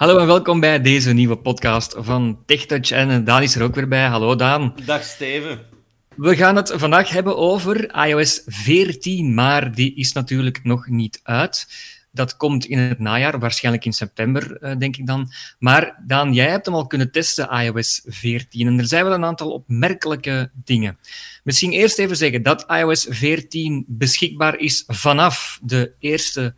Hallo en welkom bij deze nieuwe podcast van TechTouch. En Daan is er ook weer bij. Hallo Daan. Dag Steven. We gaan het vandaag hebben over iOS 14, maar die is natuurlijk nog niet uit. Dat komt in het najaar, waarschijnlijk in september, eh, denk ik dan. Maar Daan, jij hebt hem al kunnen testen, iOS 14. En er zijn wel een aantal opmerkelijke dingen. Misschien eerst even zeggen dat iOS 14 beschikbaar is vanaf de eerste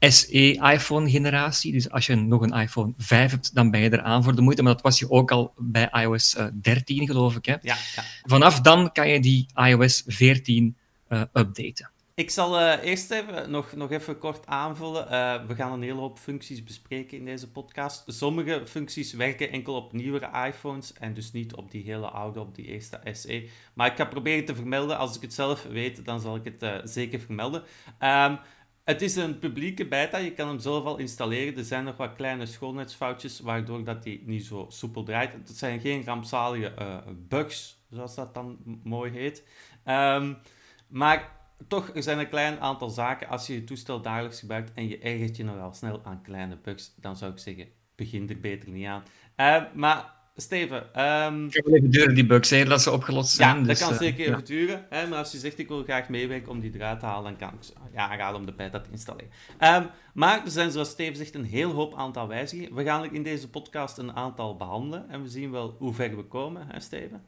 SE-iPhone-generatie. Dus als je nog een iPhone 5 hebt, dan ben je er aan voor de moeite. Maar dat was je ook al bij iOS 13, eh, geloof ik. Hè? Ja, ja. Vanaf dan kan je die iOS 14 uh, updaten. Ik zal uh, eerst even, nog, nog even kort aanvullen. Uh, we gaan een hele hoop functies bespreken in deze podcast. Sommige functies werken enkel op nieuwere iPhones en dus niet op die hele oude, op die eerste SE. Maar ik ga proberen te vermelden. Als ik het zelf weet, dan zal ik het zeker vermelden. Um, het is een publieke beta, je kan hem zelf al installeren. Er zijn nog wat kleine schoonheidsfoutjes, waardoor dat hij niet zo soepel draait. Het zijn geen rampzalige uh, bugs, zoals dat dan mooi heet. Um, maar toch, er zijn een klein aantal zaken. Als je je toestel dagelijks gebruikt en je ergert je nogal snel aan kleine bugs, dan zou ik zeggen, begin er beter niet aan. Uh, maar Steven. Um... Het kan even duren, die bugs, hè, dat ze opgelost zijn. Ja, dus, dat kan uh, zeker even ja. duren. Hè, maar als je zegt, ik wil graag meewerken om die eruit te halen, dan kan ik ja, aanraden om de beta te installeren. Um, maar er zijn, zoals Steven zegt, een heel hoop aantal wijzigingen. We gaan in deze podcast een aantal behandelen. En we zien wel hoe ver we komen, hè, Steven?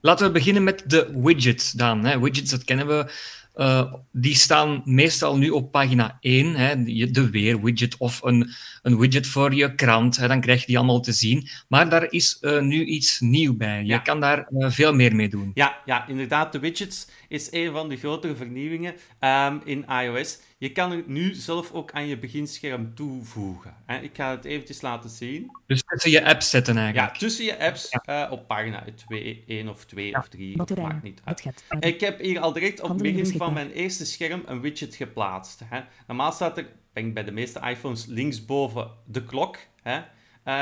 Laten we beginnen met de widgets dan. Hè. Widgets, dat kennen we. Uh, die staan meestal nu op pagina 1, hè, de weer-widget of een, een widget voor je krant. Hè, dan krijg je die allemaal te zien. Maar daar is uh, nu iets nieuw bij. Je Ja. kan daar uh, veel meer mee doen. Ja, ja, inderdaad. De widgets is een van de grotere vernieuwingen um, in iOS. Je kan het nu zelf ook aan je beginscherm toevoegen. Hè. Ik ga het eventjes laten zien. Dus tussen je apps zetten Ja, eigenlijk. tussen je apps ja. op pagina 2, 1 of 2 Ja. of 3, Batterijen. maakt niet uit. Het gaat. Ik heb hier al direct op begin van mijn eerste scherm een widget geplaatst. Hè. Normaal staat er, denk ik bij de meeste iPhones, linksboven de klok. Hè. Uh,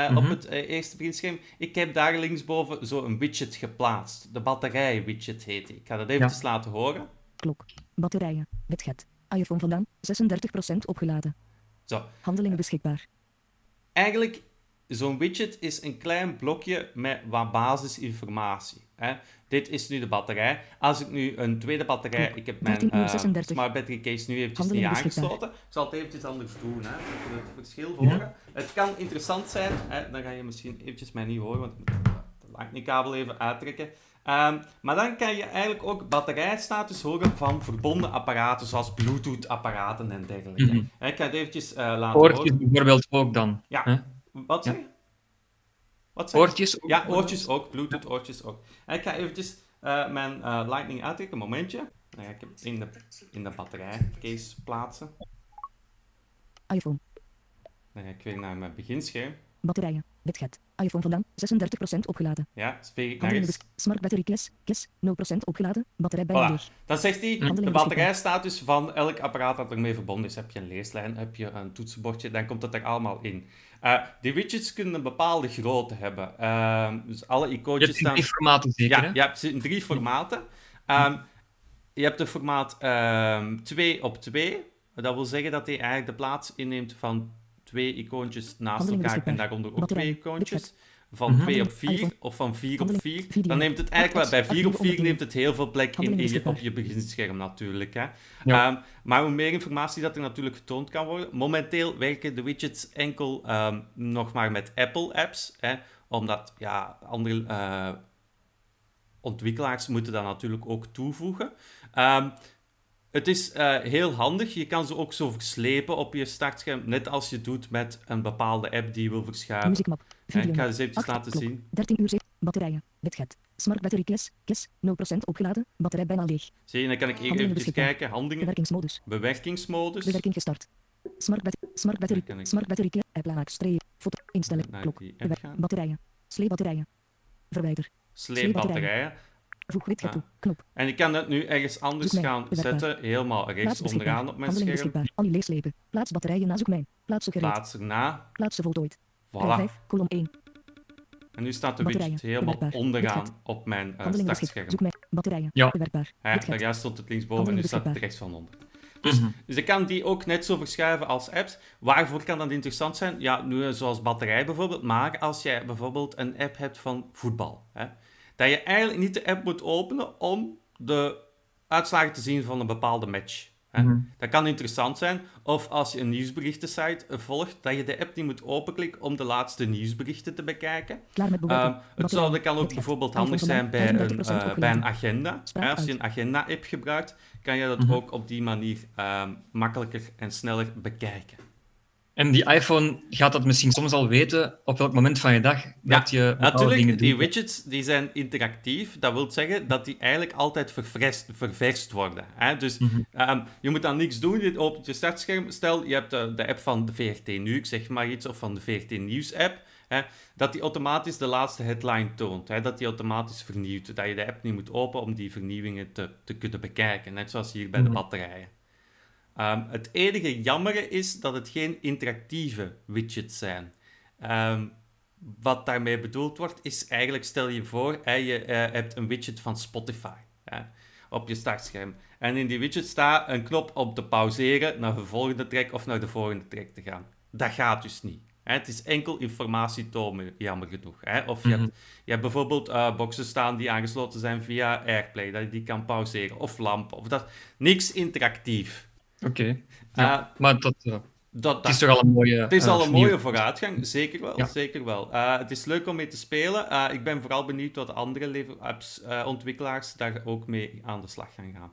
Mhm. Op het uh, eerste beginscherm. Ik heb daar linksboven zo een widget geplaatst. De batterij-widget heet die. Ik ga dat eventjes laten horen. Klok. Batterijen. Widget. iPhone vandaan. 36% opgeladen. Zo. Handelingen beschikbaar. Eigenlijk, zo'n widget is een klein blokje met wat basisinformatie. Hè. Dit is nu de batterij. Als ik nu een tweede batterij... Ik heb mijn 13 uur uh, 36. smart battery case nu eventjes niet aangesloten. Ik zal het eventjes anders doen, hè. We het verschil horen. Het kan interessant zijn. Hè. Dan ga je misschien eventjes mij niet horen, want ik moet de lightning-kabel even uittrekken. Um, maar dan kan je eigenlijk ook batterijstatus horen van verbonden apparaten, zoals Bluetooth-apparaten en dergelijke. Mhm. Hè, Ik ga het eventjes uh, laten Oortjes horen. bijvoorbeeld ook dan. Ja. Hè? Wat zeg je? Wat zeg je? Oortjes ook? Ja, oortjes ook, Bluetooth oortjes ook. En ik ga eventjes uh, mijn uh, Lightning uittrekken, een momentje. Dan ga ik hem in de, in de batterijcase plaatsen. iPhone. Dan ga ik weer naar mijn beginscherm. Batterijen. Widget. iPhone vandaan. 36% opgeladen. Ja, veeg ik naar. Smart battery kes. Kes. 0% opgeladen. Batterij bijna Voilà. leeg. Dan zegt hij, de batterijstatus van elk apparaat dat ermee verbonden is. Heb je een leeslijn, heb je een toetsenbordje, dan komt dat er allemaal in. Uh, die widgets kunnen een bepaalde grootte hebben. Uh, dus alle Je icoontjes hebt in staan... drie formaten zeker, Ja, hè? ja, er zitten drie formaten. Um, je hebt de formaat um, 2 op 2. Dat wil zeggen dat hij eigenlijk de plaats inneemt van twee icoontjes naast elkaar en daaronder ook twee icoontjes. Van Mhm. 2 op 4 iPhone. of van 4 op Handeling. 4. Video. Dan neemt het eigenlijk wel, bij 4 op 4 Actief neemt het heel veel plek in, in je, op je beginscherm natuurlijk. Hè. Ja. Um, maar hoe meer informatie dat er natuurlijk getoond kan worden. Momenteel werken de widgets enkel um, nog maar met Apple apps. Hè, omdat ja, andere uh, ontwikkelaars moeten dat natuurlijk ook toevoegen. Um, het is uh, heel handig. Je kan ze ook zo verslepen op je startscherm. Net als je doet met een bepaalde app die je wil verschuiven. Muziekmap. Ja, Video. ik ga eens even laten Klok. zien. 13 uur 7. Batterijen. Widget. Smart battery kes. Kes. 0% opgeladen. Batterij bijna leeg. Zie je, dan kan ik hier Handelingen even beschikbaar. kijken. Handelingen, Bewerkingsmodus. bewerkingsmodus. Bewerking gestart. Smart, bat smart battery. Ik- Smart battery. App laag. Streep. Foto. Instellen. Klok. Batterijen. Sleebatterijen. Verwijder. Sleepbatterijen. Voeg widget Ah. toe. Knop. En ik kan dat nu ergens anders Zoek gaan zetten. Helemaal rechts Plaats onderaan op mijn scherm. je leeslepen. Plaats batterijen na zoekmijn. Plaatsen gereed. Plaats erna. Plaatsen voltooid. Voilà. 5, kolom 1. En nu staat de Batterijen. widget helemaal Bewerkbaar. onderaan Widget. op mijn uh, Handelingen startscherm. beschikbaar. Zoekmijn. Batterijen. Ja. Bewerkbaar. Ja, daar juist stond het linksboven en nu staat het rechts van onder. Dus, dus ik kan die ook net zo verschuiven als apps. Waarvoor kan dat interessant zijn? Ja, nu zoals batterij bijvoorbeeld. Maar als jij bijvoorbeeld een app hebt van voetbal. Hè, dat je eigenlijk niet de app moet openen om de uitslagen te zien van een bepaalde match. Mhm. Dat kan interessant zijn. Of als je een nieuwsberichtensite volgt, dat je de app niet moet openklikken om de laatste nieuwsberichten te bekijken. Klaar met uh, het zou, dat kan ook bijvoorbeeld handig zijn bij een, uh, bij een agenda. als je een agenda-app gebruikt, kan je dat mhm. ook op die manier uh, makkelijker en sneller bekijken. En die iPhone gaat dat misschien soms al weten op welk moment van je dag dat je natuurlijk, dingen doet. die widgets die zijn interactief. Dat wil zeggen dat die eigenlijk altijd ververst, ververst worden. Hè? Dus mhm. ehm, je moet dan niks doen. Je opent je startscherm. Stel, je hebt de, de, app van de VRT Nu, ik zeg maar iets, of van de VRT Nieuws app. Hè? Dat die automatisch de laatste headline toont. Hè? Dat die automatisch vernieuwt. Dat je de app niet moet openen om die vernieuwingen te, te kunnen bekijken. Net zoals hier bij de mhm. batterijen. Um, het enige jammere is dat het geen interactieve widgets zijn. Um, wat daarmee bedoeld wordt, is eigenlijk, stel je voor, hè, je uh, hebt een widget van Spotify hè, op je startscherm. En in die widget staat een knop om te pauzeren, naar de volgende track of naar de volgende track te gaan. Dat gaat dus niet. Hè. Het is enkel informatie tonen, jammer genoeg. Hè. Of je, hebt, mhm. je hebt bijvoorbeeld uh, boxen staan die aangesloten zijn via AirPlay, dat je die kan pauzeren. Of lampen. Of dat. Niks interactief. Oké. Ja, maar dat, uh, dat, het is toch al een mooie... Het is al eh, een mooie vooruitgang, zeker wel. Zeker wel. het is leuk om mee te spelen. ik ben vooral benieuwd wat andere apps-ontwikkelaars daar ook mee aan de slag gaan gaan.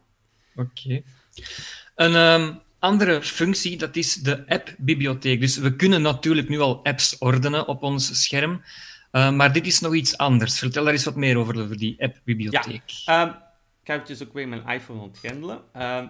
Oké. Een um, andere functie, dat is de app-bibliotheek. Dus we kunnen natuurlijk nu al apps ordenen op ons scherm, maar dit is nog iets anders. Vertel daar eens wat meer over, over die app-bibliotheek. Ja, um, ik ga eventjes ook weer mijn iPhone ontgrendelen. Uh,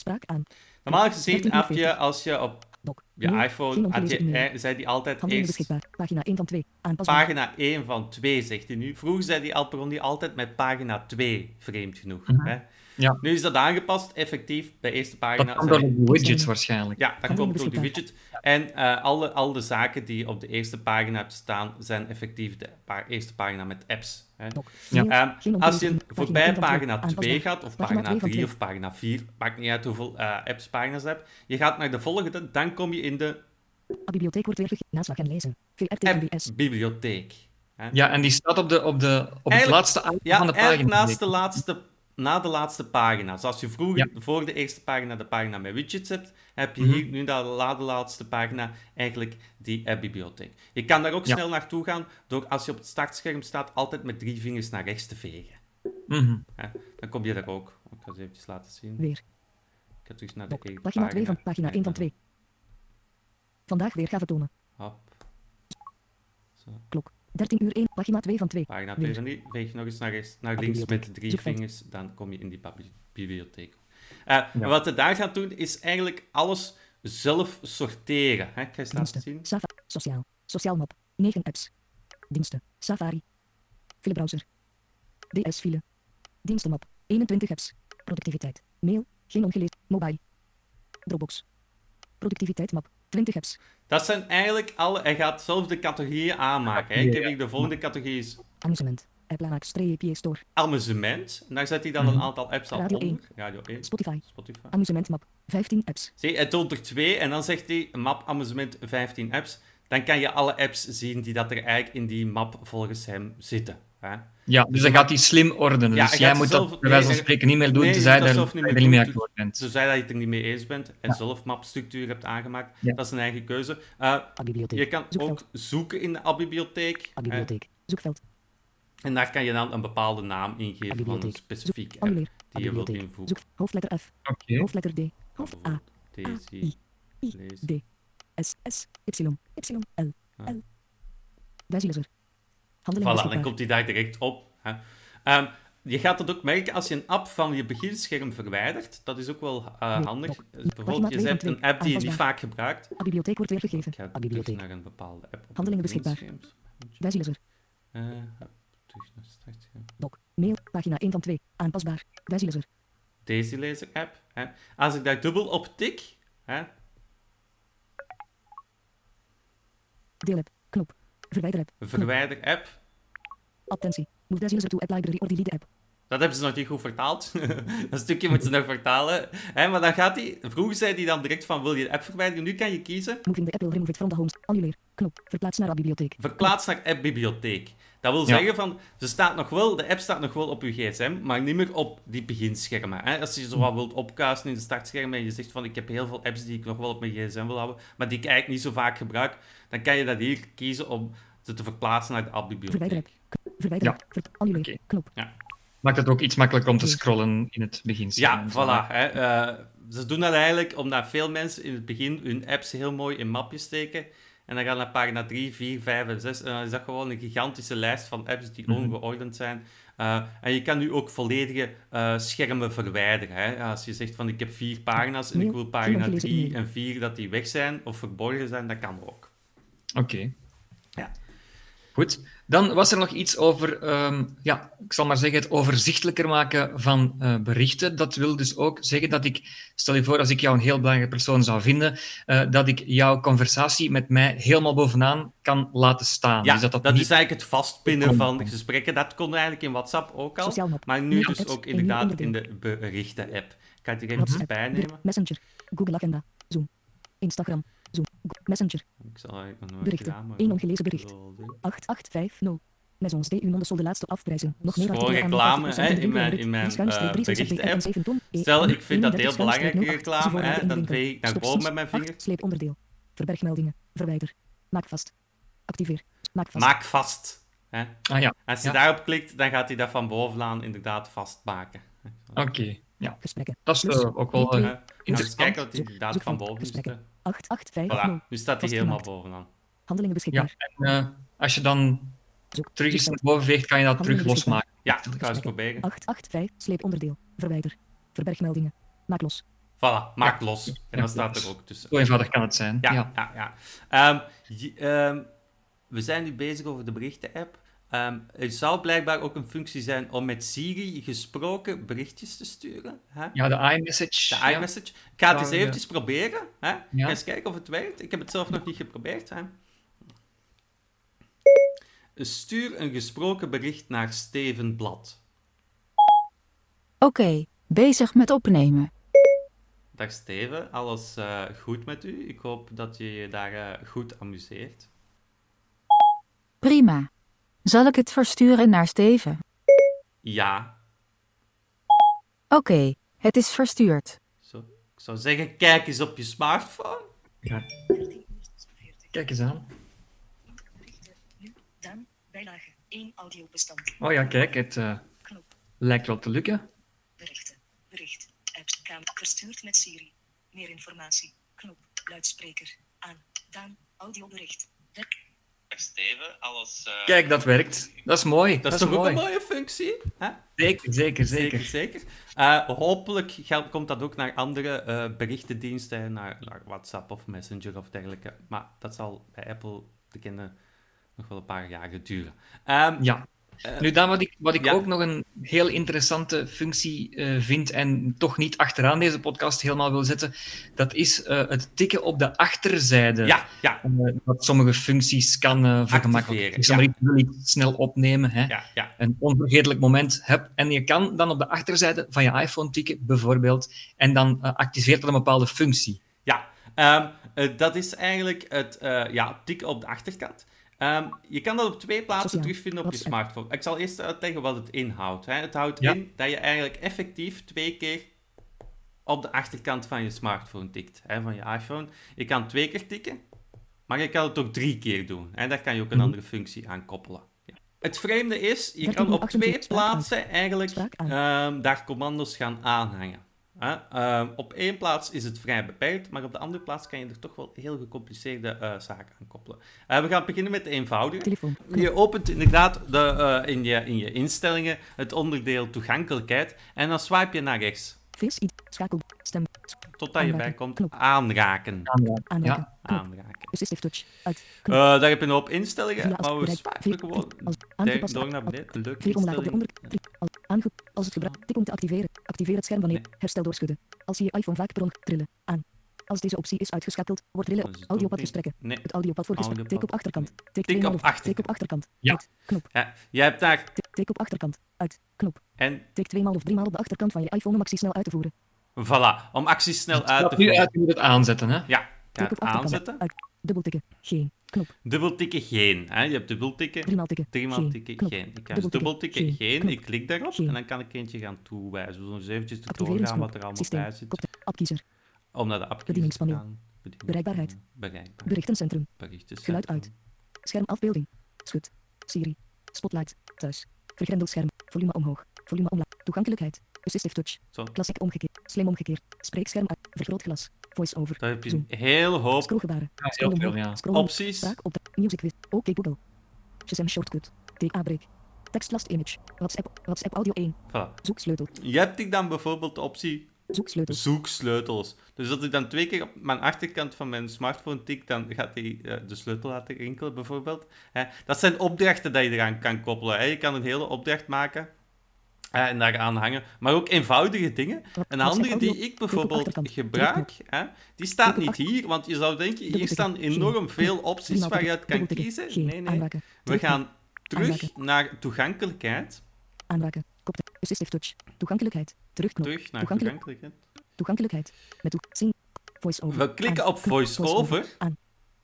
Spraak aan. Normaal gezien heb je, als je op je iPhone, had je, eh, zei die altijd eerst... Pagina 1 van 2. Pagina 1 van 2, zegt hij nu. Vroeger zei die begon die altijd met pagina 2, vreemd genoeg. -hmm. hè? Ja. Nu is dat aangepast, effectief, bij eerste pagina. Dat komt door de widgets waarschijnlijk. Ja, dat komt door de widget. En uh, alle, al de zaken die op de eerste pagina hebt staan, zijn effectief de pa eerste pagina met apps. Hè. Ja. Um, als je voorbij pagina 2 gaat, of pagina 3 of pagina 4, maakt niet uit hoeveel uh, apps pagina's je hebt, je gaat naar de volgende, dan kom je in de... bibliotheek wordt weer naslag en lezen. Bibliotheek. Ja, en die staat op, de, op, de, op het laatste ja, van de pagina. naast de laatste na de laatste pagina. Zoals dus je vroeger voor de eerste pagina de pagina met widgets hebt, heb je hier mhm. nu na de laatste pagina eigenlijk die app-bibliotheek. Je kan daar ook snel naartoe gaan door als je op het startscherm staat altijd met drie vingers naar rechts te vegen. Mm dan kom je daar ook. Ik ga het even laten zien. Weer. Ik ga terug naar de pagina. Pagina 2 van pagina 1 van 2. Vandaag weer gaan tonen. Hop. Zo. Klok. 13 uur 1, pagina 2 van 2. Pagina 2 van 3, veeg naar, naar, naar links met drie vingers, dan kom je in die bibliotheek. Uh, ja. Wat je daar gaat doen, is eigenlijk alles zelf sorteren. Hè? Ik ga eens laten zien. Safari, sociaal, sociaal map, 9 apps. Diensten, Safari, filebrowser, DS-file, dienstenmap, 21 apps. Productiviteit, mail, geen ongelezen, mobile, Dropbox, productiviteit map, 20 apps. Dat zijn eigenlijk alle... Hij gaat zelf de categorieën aanmaken. Hè? Ik heb hier de volgende categorieën. Amusement. Applenaak streepje store. Amusement. En daar zet hij dan een mhm. aantal apps al Radio onder. 1. Radio 1. Spotify. Spotify. Amusement map. 15 apps. Zie, hij toont er twee en dan zegt hij map amusement 15 apps. Dan kan je alle apps zien die dat er eigenlijk in die map volgens hem zitten. Hè? Ja, dus dan gaat hij slim ordenen. Ja, dus jij moet zelf, dat bij wijze van spreken niet meer doen, nee, tenzij je er niet meer akkoord bent. Tenzij dat je het er niet mee eens bent en ja. zelf mapstructuur hebt aangemaakt. Ja. Dat is een eigen keuze. Uh, je kan ook zoeken in de A-bibliotheek. A-bibliotheek. Zoekveld. En daar kan je dan een bepaalde naam ingeven van een specifiek app die je wilt invoegen. Zoek hoofdletter F. Okay. Hoofdletter D. Hoofd A. T, C, I, D. S, S, Y, Y, L, L. Wijslezer. Voilà, dan komt hij daar direct op. Hè. Um, je gaat het ook merken als je een app van je beginscherm verwijdert. Dat is ook wel uh, handig. Dus bijvoorbeeld, je hebt een app die je niet vaak gebruikt. A bibliotheek wordt weergegeven. Ik ga naar een bepaalde app. Handelingen beschikbaar. Uh, terug naar startscherm. Doc. Mail. Pagina 1 van 2. Aanpasbaar. Wijslezer. Deze lezer app. Hè. Als ik daar dubbel op tik... Hè. Deel app. Knop. Verwijder app. Verwijder app. Attentie. Move deze user to app library or delete app. dat hebben ze nog niet goed vertaald. dat stukje moeten ze nog vertalen. Hè, maar dan gaat hij... Vroeger zei hij dan direct van, wil je de app verwijderen? Nu kan je kiezen... Moving the app will remove it from the home. Annuleer. Knop. Verplaats naar bibliotheek. Verplaats naar appbibliotheek. Dat wil zeggen van, ze staat nog wel, de app staat nog wel op je gsm, maar niet meer op die beginschermen. Hè? Als je zo wat wilt opkuisen in de startschermen en je zegt van, ik heb heel veel apps die ik nog wel op mijn gsm wil hebben, maar die ik eigenlijk niet zo vaak gebruik, dan kan je dat hier kiezen om ze te verplaatsen naar de appbibliotheek. K- Verwijderen. Ver- Annuleer. Oké. Knop. Maakt het ook iets makkelijker om te scrollen in het begin. Ja, voilà. Hè. Eh, ze doen dat eigenlijk omdat veel mensen in het begin hun apps heel mooi in mapjes steken. En dan gaan naar pagina 3, 4, 5 en 6. En dan is dat gewoon een gigantische lijst van apps die Mhm. ongeordend zijn. Eh, en je kan nu ook volledige eh, schermen verwijderen. Hè. Als je zegt van ik heb vier pagina's en ik wil pagina Geen 3 gelezen en 4 dat die weg zijn of verborgen zijn, dat kan ook. Oké. Goed. Dan was er nog iets over, ehm, ja, ik zal maar zeggen, het overzichtelijker maken van eh, berichten. Dat wil dus ook zeggen dat ik, stel je voor, als ik jou een heel belangrijke persoon zou vinden, eh, dat ik jouw conversatie met mij helemaal bovenaan kan laten staan. Ja, dus dat dat, dat, niet... is eigenlijk het vastpinnen van gesprekken. Dat kon eigenlijk in WhatsApp ook al. Maar nu dus ook inderdaad in de berichten-app. Ik ga het hier even. Ber- Messenger. Google Agenda. Zoom. Instagram. Messenger. Ik zal eigenlijk nog nooit Berichten. gedaan, Eén ongelezen bericht. zal doen. 8850. Maisons de Unon de laatste afprijzen. Nog meer Gewoon reclame, 50% hè, in mijn- in mijn, schuinstreep eh, ton. E- Stel, ik vind dat 31 heel 08. reclame, hè, dan veeg ik naar boven met mijn vinger. Sleeponderdeel. Verbergmeldingen. Verwijder. Maak vast. Activeer. Maak vast. Maak vast. Hè. Ah ja, Als je Ja. daarop klikt, dan gaat hij dat van bovenaan inderdaad vastmaken. oké. Ja. Gesprekken. Dat is eh, ook wel Hè. Dus interessant. kijken dat hij inderdaad van van boven is. Gesprekken. hè. 8850. Voilà, nu staat hij helemaal bovenaan. Handelingen Ja, beschikbaar. en eh, als je dan Zoek. terug eens zoek- naar boven veegt, kan je dat terug losmaken. Ja, ik ga eens proberen. 885. Sleeponderdeel. Verwijder. Verbergmeldingen. Maak los. Voilà, maak los. En Ja, dan staat er ook tussen. Zo eenvoudig kan het zijn. Ja, Ja. ja, ja. Ehm, je- ehm, we zijn nu bezig over de berichten-app. Ehm, er zou blijkbaar ook een functie zijn om met Siri gesproken berichtjes te sturen. Hè? Ja, de iMessage. De ja. iMessage. Ik ga het eens eventjes proberen. Hè? Ja. ga eens kijken of het werkt. Ik heb het zelf nog niet geprobeerd. Hè? Stuur een gesproken bericht naar Steven Blad. Oké, bezig met opnemen. Dag Steven, alles eh, goed met u? Ik hoop dat je je daar eh, goed amuseert. Zal ik het versturen naar Steven? Ja, Oké, het is verstuurd. zo. Ik zou zeggen, kijk eens op je smartphone. Ja. Kijk eens aan. Nu, dan, bijlage 1 audiobestand. Oh ja, kijk, het eh, Knop, lijkt wel te lukken. berichten, bericht, apps, kamer, verstuurd met Siri. Meer informatie, knop, luidspreker, aan, dan, audiobericht. Werk. Steven, alles... eh, Kijk, dat werkt. Dat is mooi. dat is toch ook een mooie functie? Hè? Zeker, zeker, Zeker, zeker. zeker. Eh, hopelijk komt dat ook naar andere eh, berichtendiensten, naar, naar WhatsApp of Messenger of dergelijke. Maar dat zal bij Apple te kennen nog wel een paar jaren duren. Ehm, Ja. Nu, dan wat ik, wat ik ja. ook nog een heel interessante functie eh, vind en toch niet achteraan deze podcast helemaal wil zetten, dat is eh, het tikken op de achterzijde. ja, ja, Eh, wat sommige functies kan eh vergemakkelijken. Activeren, Ik zal maar ja. iets, wil iets snel opnemen, hè. ja, ja. een onvergetelijk moment hebt. En je kan dan op de achterzijde van je iPhone tikken, bijvoorbeeld, en dan eh, activeert dat een bepaalde functie. Ja, ehm, eh, dat is eigenlijk het eh, ja, tikken op de achterkant. Ehm, je kan dat op twee plaatsen terugvinden op je smartphone. Ik zal eerst uitleggen wat het inhoudt. Hè. Het houdt Ja. in dat je eigenlijk effectief twee keer op de achterkant van je smartphone tikt, hè, van je iPhone. Je kan twee keer tikken, maar je kan het ook drie keer doen. En daar kan je ook een Mhm. andere functie aan koppelen. Ja. Het vreemde is, je 13 kan op 28 twee plaatsen eigenlijk ehm, daar commando's gaan aanhangen. Ehm, op één plaats is het vrij beperkt, maar op de andere plaats kan je er toch wel heel gecompliceerde eh, zaken aan koppelen. Eh, we gaan beginnen met de eenvoudige. Telefoon. Je opent inderdaad de, eh, in, je, in je instellingen het onderdeel toegankelijkheid en dan swipe je naar rechts. Schakel. Stem. Totdat je bij Aanraken. komt Knop. aanraken. Aanraken. Ja. Knop. Aanraken. Assistive touch. Uit. Eh, Knop. daar heb je een hoop instellingen, maar we Vier- gewoon door naar beneden. Op de instelling. Als, aange, als het gebruik. Tik om te activeren. Activeer het scherm wanneer. Nee. Herstel doorschudden. Als je je iPhone vaak per trillen. Aan. Als deze optie is uitgeschakeld, wordt rille Dat is het audiopad verstrekken. Nee. Het audiopad voor gesprek. Tik op achterkant. Tik op of- Tik achterkant. op achterkant. Ja. Uit. Knop. Ja, jij hebt daar... Tik, tik op achterkant. Uit. Knop. En Tik tweemaal of driemaal op de achterkant van je iPhone om actie snel uit te voeren. Voilà, om acties snel uit Staat te nu voeren. uit, je moet het aanzetten, hè? Ja, Tik het aanzetten. Uit. Dubbeltikken. Geen. Knop. Dubbeltikken geen. Hè? Je hebt dubbeltikken. Driemaal tikken. Driemaal Geen. tikken geen. Ik ga dus Dubbeltikken. Geen. Ik klik daarop Geen. en dan kan ik eentje gaan toewijzen. We zullen eens eventjes te doorgaan wat er allemaal Systeem. bij zit. Kopte- Appkiezer. Om naar de app te Bedieningspaneel. gaan. Bereikbaarheid. Bereikbaar. Berichtencentrum. Berichten. Geluid uit. Schermafbeelding. Schut. Siri. Spotlight. Thuis. Vergrendeld scherm. Volume omhoog. Volume omlaag. Toegankelijkheid. Assistive touch. Zo. Klassiek omgekeerd. Slim omgekeerd. Spreekscherm uit. Vergrootglas. Voice-over. Daar heb je Zoom. een hele hoop Scrollgebaren. Ja, heel Scroll veel, ja. Opties. Spraak op de music. Oké Google. Shazam shortcut. TA break. Tekstlast image. WhatsApp. WhatsApp audio 1. Voilà. Zoeksleutel. Je hebt ik dan bijvoorbeeld de optie Zoeksleutel. zoeksleutels. Dus als ik dan twee keer op mijn achterkant van mijn smartphone tik, dan gaat hij eh, de sleutel laten rinkelen, bijvoorbeeld. Hè. Dat zijn opdrachten die je eraan kan koppelen. Hè. Je kan een hele opdracht maken en daaraan hangen. Maar ook eenvoudige dingen. Een andere die ik bijvoorbeeld gebruik, hè, die staat niet hier, want je zou denken, hier staan enorm veel opties waar je uit kan kiezen. Nee, nee. We gaan terug naar toegankelijkheid. Aanraken. Assistive touch. Toegankelijkheid. Terugknop. Terug naar Toegankelijk- toegankelijkheid. Toegankelijkheid. Met. Voice-over. We klikken op voice-over. Aan.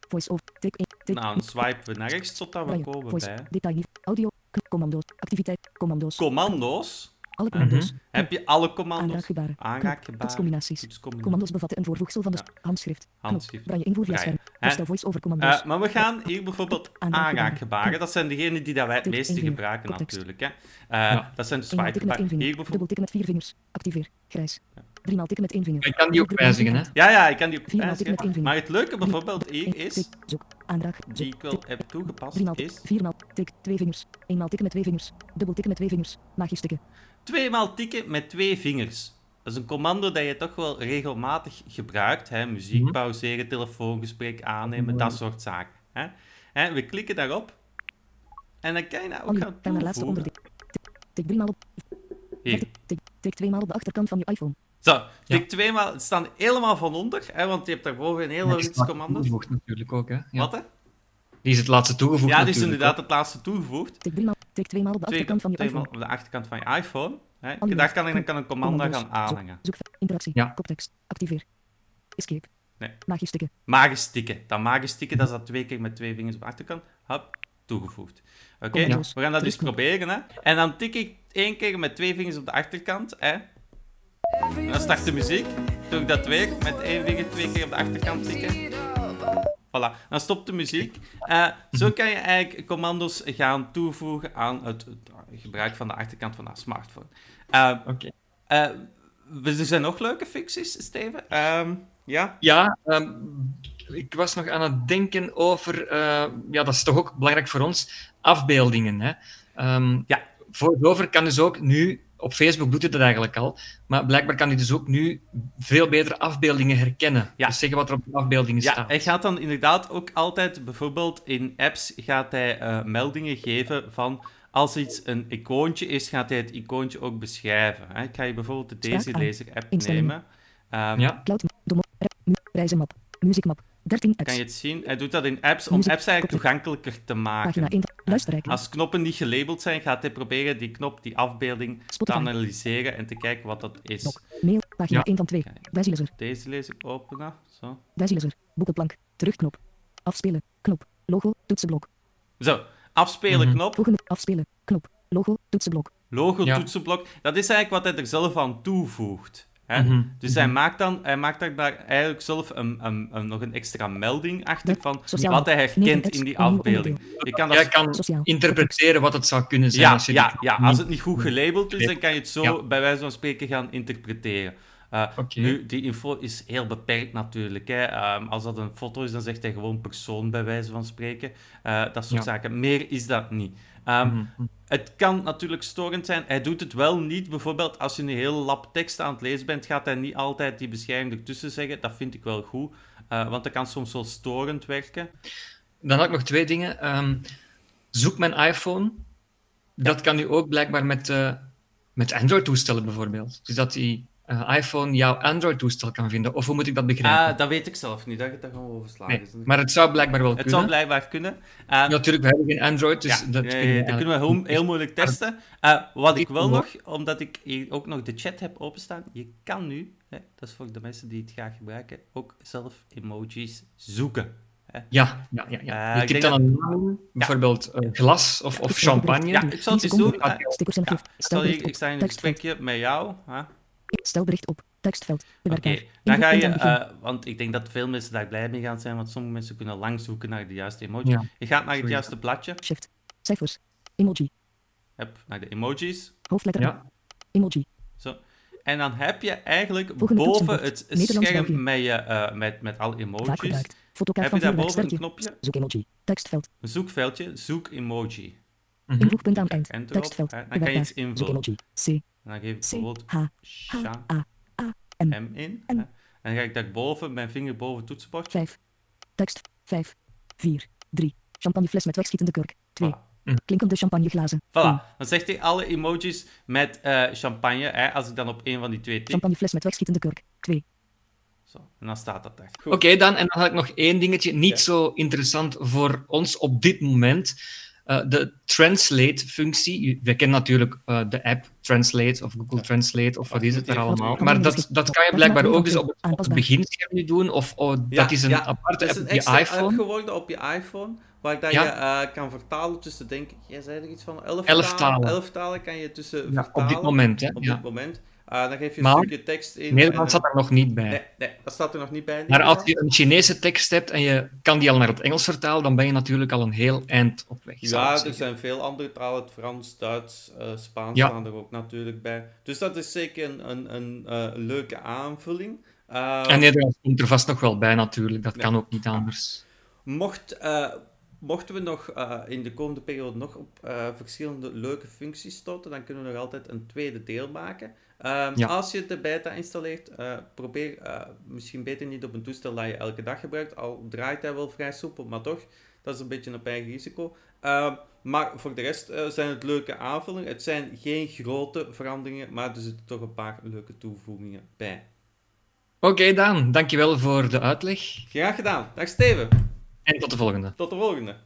Voice-over. Tik 1. Tik. Nou, dan swipen we naar rechts totdat we komen bij Detail. Audio. Commando's. Activiteit. Commando's. commando's. Alle commando's. Heb je alle commando's? Aanraakgebaren. Aanraakgebaren. Toetscombinaties. Toetscombinaties. Commando's bevatten een voorvoegsel van de Ja. handschrift. Handschrift. Braille invoer via scherm. Hè? Herstel voice-over commando's. Eh, maar we gaan hier bijvoorbeeld Aanraakgebaren. aanraakgebaren. Dat zijn degenen die dat wij het meeste gebruiken natuurlijk. Hè. Eh, Ja. Dat zijn de swipegebaren. vinger. Hier bijvoorbeeld. Dubbel tikken met vier vingers. Activeer. Grijs. Driemaal tikken met één vinger. Je kan die ook wijzigen, hè? Ja, ja, ik kan die ook Viermaal wijzigen. tikken met één vinger. Maar het leuke bijvoorbeeld is, Zoek. Die ik wel heb toegepast, is Viermaal tik. Twee vingers. Eenmaal tikken met twee vingers. Dubbel tikken met twee vingers. Magisch tikken. tweemaal tikken met twee vingers. Dat is een commando dat je toch wel regelmatig gebruikt. Hè? Muziek Mhm. pauzeren, telefoongesprek aannemen, dat soort zaken. Hè? Hè, we klikken daarop. En dan kan je nou ook gaan Ga naar laatste toevoegen. onderdeel. Tik, driemaal op. Hier. Tik, tik, tik tweemaal op de achterkant van je iPhone. Zo, tik tweemaal. Het staan helemaal van onder, hè, want je hebt daarboven een hele Die is rits commando's. toegevoegd natuurlijk ook, hè? Ja. Wat hè? Die is het laatste toegevoegd Ja, die is inderdaad het laatste toegevoegd. Tik driemaal. Tik tweemaal op de Twee, achterkant van je iPhone. op de achterkant van je iPhone. Hè. Daar kan ik dan kan een commando gaan aanhangen. Zoek, zoek, interactie. Ja. Koptekst. Activeer. Escape. Nee. Magisch tikken. Magisch tikken. Dat magisch tikken, dat is dat twee keer met twee vingers op de achterkant. Hop, toegevoegd. Oké, we gaan dat dus proberen. Hè. En dan tik ik één keer met twee vingers op de achterkant. Hè. En dan start de muziek. Doe ik dat weer met één vinger twee keer op de achterkant tikken. Voilà, dan stopt de muziek. Eh, zo kan je eigenlijk commando's gaan toevoegen aan het, het gebruik van de achterkant van de smartphone. Eh, Oké. eh, er zijn nog leuke functies, Steven. Ehm, ja? Ja, ehm, ik was nog aan het denken over, ja, dat is toch ook belangrijk voor ons, afbeeldingen. Hè? Ehm, Ja. VoiceOver kan dus ook nu, op Facebook doet hij dat eigenlijk al, maar blijkbaar kan hij dus ook nu veel beter afbeeldingen herkennen. Ja. Dus zeggen wat er op de afbeeldingen Ja, staat. hij gaat dan inderdaad ook altijd, bijvoorbeeld in apps, gaat hij eh, meldingen geven van als iets een icoontje is, gaat hij het icoontje ook beschrijven. Hè. Ik ga je bijvoorbeeld de Daisy. Laser app Instellingen. nemen. Ehm, Ja. Cloud. Domo. Rap, mu- Reizenmap. Muziekmap. 13 apps. Kan je het zien? Hij doet dat in apps om Muziek- apps eigenlijk toegankelijker te Pagina maken. 1. Luisterrijken. Als knoppen niet gelabeld zijn, gaat hij proberen die knop, die afbeelding, te Spotify. analyseren en te kijken wat dat is. Doc. Mail. Pagina Ja. 1 van 2. Kijk. Wijzilezer. Deze lees ik openen. Zo. Wijzilezer. Boekenplank. Terugknop. Afspelen. Knop. Logo. Toetsenblok. Zo. Afspelen Mhm. knop. Volgende. Afspelen. Knop. Logo. Toetsenblok. Logo, Ja. toetsenblok. Dat is eigenlijk wat hij er zelf aan toevoegt. Hè? Mhm, Dus hij maakt dan hij maakt daar daar eigenlijk zelf een, een, een- nog een extra melding achter van sociaal wat hij herkent in die afbeelding. Je kan dat Jij kan Sociaal. interpreteren wat het zou kunnen zijn. ja, als je ja, ja, als het niet goed gelabeld is, dan kan je het zo Ja. bij wijze van spreken gaan interpreteren. Eh. Nu, die info is heel beperkt natuurlijk. Hè. Ehm, als dat een foto is, dan zegt hij gewoon persoon bij wijze van spreken. Eh, dat soort Ja. zaken. Meer is dat niet. Ehm, Mhm. Het kan natuurlijk storend zijn. Hij doet het wel niet. Bijvoorbeeld, als je een hele lap tekst aan het lezen bent, gaat hij niet altijd die beschrijving ertussen zeggen. Dat vind ik wel goed. Eh, want dat kan soms wel storend werken. Dan had ik nog twee dingen. Ehm, zoek mijn iPhone. Dat kan nu ook blijkbaar met, eh, met Android-toestellen bijvoorbeeld. Dus dat hij eh, iPhone jouw Android-toestel kan vinden. Of hoe moet ik dat begrijpen? Ah, dat weet ik zelf niet, dat je dat gewoon overslagen. nee, maar het zou blijkbaar wel het kunnen. zou blijkbaar kunnen. Uh, Ja, natuurlijk, we hebben geen Android, dus ja, dat ja, kunnen ja, we dat kunnen we heel, moeilijk testen. Uh, wat ik wel Ik- nog, omdat ik hier ook nog de chat heb openstaan, je kan nu, hè, dat is voor de mensen die het graag gebruiken, ook zelf emojis zoeken. Hè. Ja, ja, ja. ja. Eh, je ik denk dan een naam bijvoorbeeld eh, glas of, of champagne. Ja, ik zal het eens doen. Ja, ik sta in een gesprekje met jou. hè. Stel bericht op. Tekstveld. Oké, dan ga je, eh, want ik denk dat veel mensen daar blij mee gaan zijn, want sommige mensen kunnen lang zoeken naar de juiste emoji. Ja. Je gaat naar het juiste bladje, Shift. Cijfers. Emoji. heb naar de emojis, Hoofdletter. Ja. Emoji. zo. En dan heb je eigenlijk Volgende boven het scherm met, je, eh, met, met alle Vaak emojis, heb je van daarboven een knopje, Zoek emoji. Tekstveld. een zoekveldje, zoek emoji. Mhm. Invoegpunt aan eind. Enter op, Tekstveld. hè. Dan kan je iets invullen. emoji. C. En dan geef ik bijvoorbeeld H. Sha A. A. M. M in. En dan ga ik daarboven, mijn vinger boven het toetsenbord. 5. Tekst. 5. 4. 3. Champagnefles met wegschietende kurk. 2. Voilà. Klinkende champagneglazen. Voilà. 1. Dan zegt hij alle emojis met eh, champagne. Hè, als ik dan op een van die twee tik. Champagnefles met wegschietende kurk. 2. Zo, en dan staat dat daar. Goed. Oké, dan, en dan had ik nog één dingetje, niet Ja. zo interessant voor ons op dit moment. Eh, de Translate-functie. We kennen natuurlijk eh, de app Translate of Google Translate of wat is het er allemaal. Maar dat, dat kan je blijkbaar ook eens op het, op het beginscherm nu doen. Of oh, dat is een ja, aparte app op je iPhone. app geworden op je iPhone. Waar dat Ja. je eh, kan vertalen tussen, denk ik, jij zei er iets van, elf, Elf talen. Elf talen kan je tussen vertalen. op dit moment, hè. Op dit moment. Eh, dan geef je een Maar stukje tekst in. Nederland en, staat er nog niet bij. Nee, nee, dat staat er nog niet bij. Maar als je een Chinese tekst hebt en je kan die al naar het Engels vertalen, dan ben je natuurlijk al een heel eind op weg. Ja, er zeggen. zijn veel andere talen. Het Frans, Duits, eh, Spaans Ja. staan er ook natuurlijk bij. Dus dat is zeker een, een, een eh, leuke aanvulling. Eh, En Nederlands komt er vast nog wel bij natuurlijk, dat kan ook niet anders. Mocht, mochten we nog in de komende periode nog op verschillende leuke functies stoten, dan kunnen we nog altijd een tweede deel maken. Ehm, Ja. Als je de beta installeert, eh, probeer eh, misschien beter niet op een toestel dat je elke dag gebruikt, al draait hij wel vrij soepel, maar toch, dat is een beetje op eigen risico. Ehm, maar voor de rest eh, zijn het leuke aanvullingen. Het zijn geen grote veranderingen, maar er zitten toch een paar leuke toevoegingen bij. Oké, Daan, dankjewel voor de uitleg. Graag gedaan. Dag Steven. En tot de volgende. Tot de volgende.